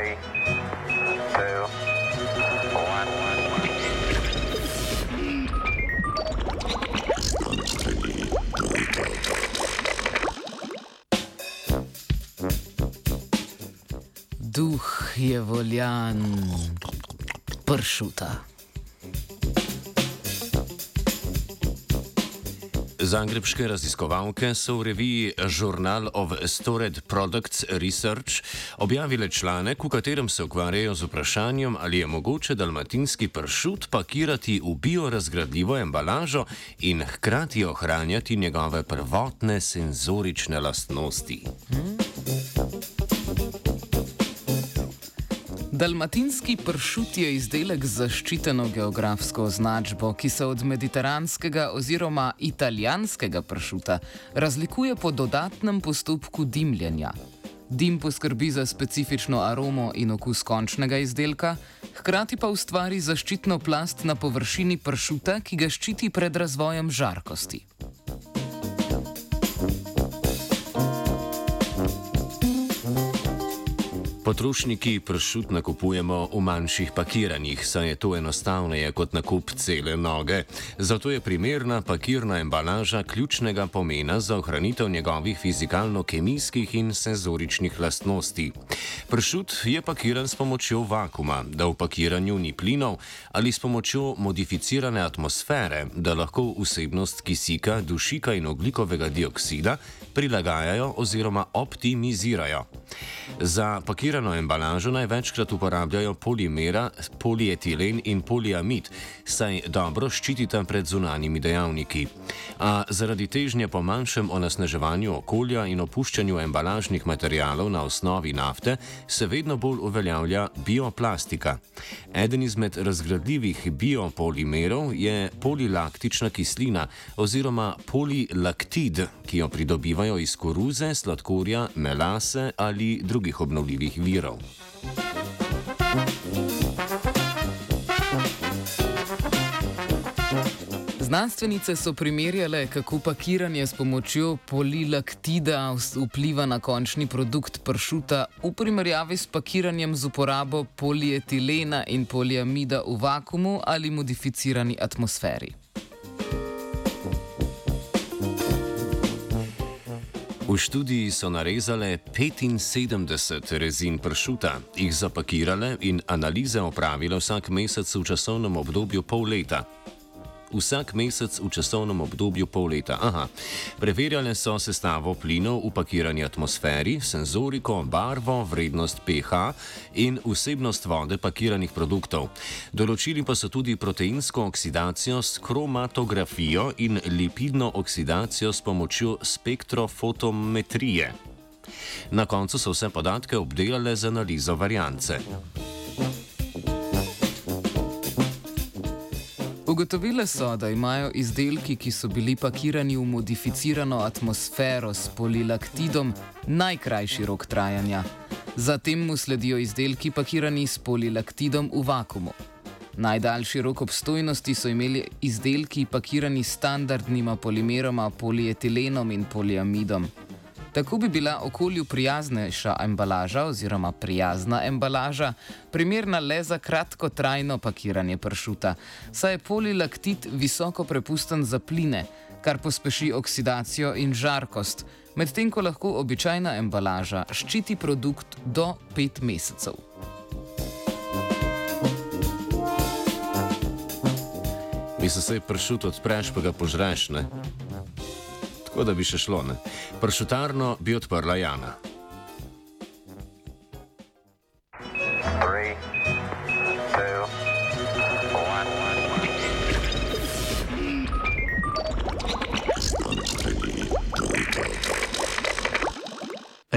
Three, two, one. Duh je voljan pršuta. Zagrebške raziskovalke so v reviji Journal of Stored Products Research objavile članek, v katerem se ukvarjajo z vprašanjem, ali je mogoče dalmatinski pršut pakirati v biorazgradljivo embalažo in hkrati ohranjati njegove prvotne senzorične lastnosti. Dalmatinski pršut je izdelek z zaščiteno geografsko označbo, ki se od mediteranskega oziroma italijanskega pršuta razlikuje po dodatnem postopku dimljenja. Dim poskrbi za specifično aromo in okus končnega izdelka, hkrati pa ustvari zaščitno plast na površini pršuta, ki ga ščiti pred razvojem žarkosti. Potrošniki pršut nakupujemo v manjših pakiranjih, saj je to enostavneje kot nakup cele noge. Zato je primerna pakirna embalaža ključnega pomena za ohranitev njegovih fizikalno-kemijskih in senzoričnih lastnosti. Pršut je pakiran s pomočjo vakuma, da v pakiranju ni plinov, ali s pomočjo modificirane atmosfere, da lahko vsebnost kisika, dušika in oglikovega dioksida prilagajajo oziroma optimizirajo. Za pakirano embalažo največkrat uporabljajo polimera, polietilen in poliamid, saj dobro ščitita pred zunanjimi dejavniki. A zaradi težnje po manjšem onesnaževanju okolja in opuščanju embalažnih materialov na osnovi nafte se vedno bolj uveljavlja bioplastika. Eden izmed razgradljivih biopolimerov je polilaktična kislina oziroma polilaktid, ki jo pridobivajo iz koruze, sladkorja, melase ali drugih obnovljivih virov. Znanstvenice so primerjale, kako pakiranje s pomočjo polilaktida vpliva na končni produkt pršuta v primerjavi s pakiranjem z uporabo polietilena in poliamida v vakumu ali modificirani atmosferi. V študiji so narezale 75 rezin pršuta, jih zapakirale in analize opravile vsak mesec v časovnem obdobju pol leta. Vsak mesec v časovnem obdobju pol leta. Aha. Preverjale so sestavo plinov v pakirani atmosferi, senzoriko, barvo, vrednost pH in vsebnost vode pakiranih produktov. Določili pa so tudi proteinsko oksidacijo s kromatografijo in lipidno oksidacijo s pomočjo spektrofotometrije. Na koncu so vse podatke obdelale z analizo variance. Ugotovile so, da imajo izdelki, ki so bili pakirani v modificirano atmosfero s polilaktidom, najkrajši rok trajanja. Zatem mu sledijo izdelki pakirani s polilaktidom v vakumu. Najdaljši rok obstojnosti so imeli izdelki pakirani s standardnima polimeroma polietilenom in poliamidom. Tako bi bila okolju prijaznejša embalaža oziroma prijazna embalaža primerna le za kratkotrajno pakiranje pršuta, saj je polilaktit visoko prepusten za pline, kar pospeši oksidacijo in žarkost, medtem ko lahko običajna embalaža ščiti produkt do 5 mesecev. Da se pršut odpreš, pa ga požreš, ne? Tako da bi še šlo, ne? Pršutarno bi odprla Jana.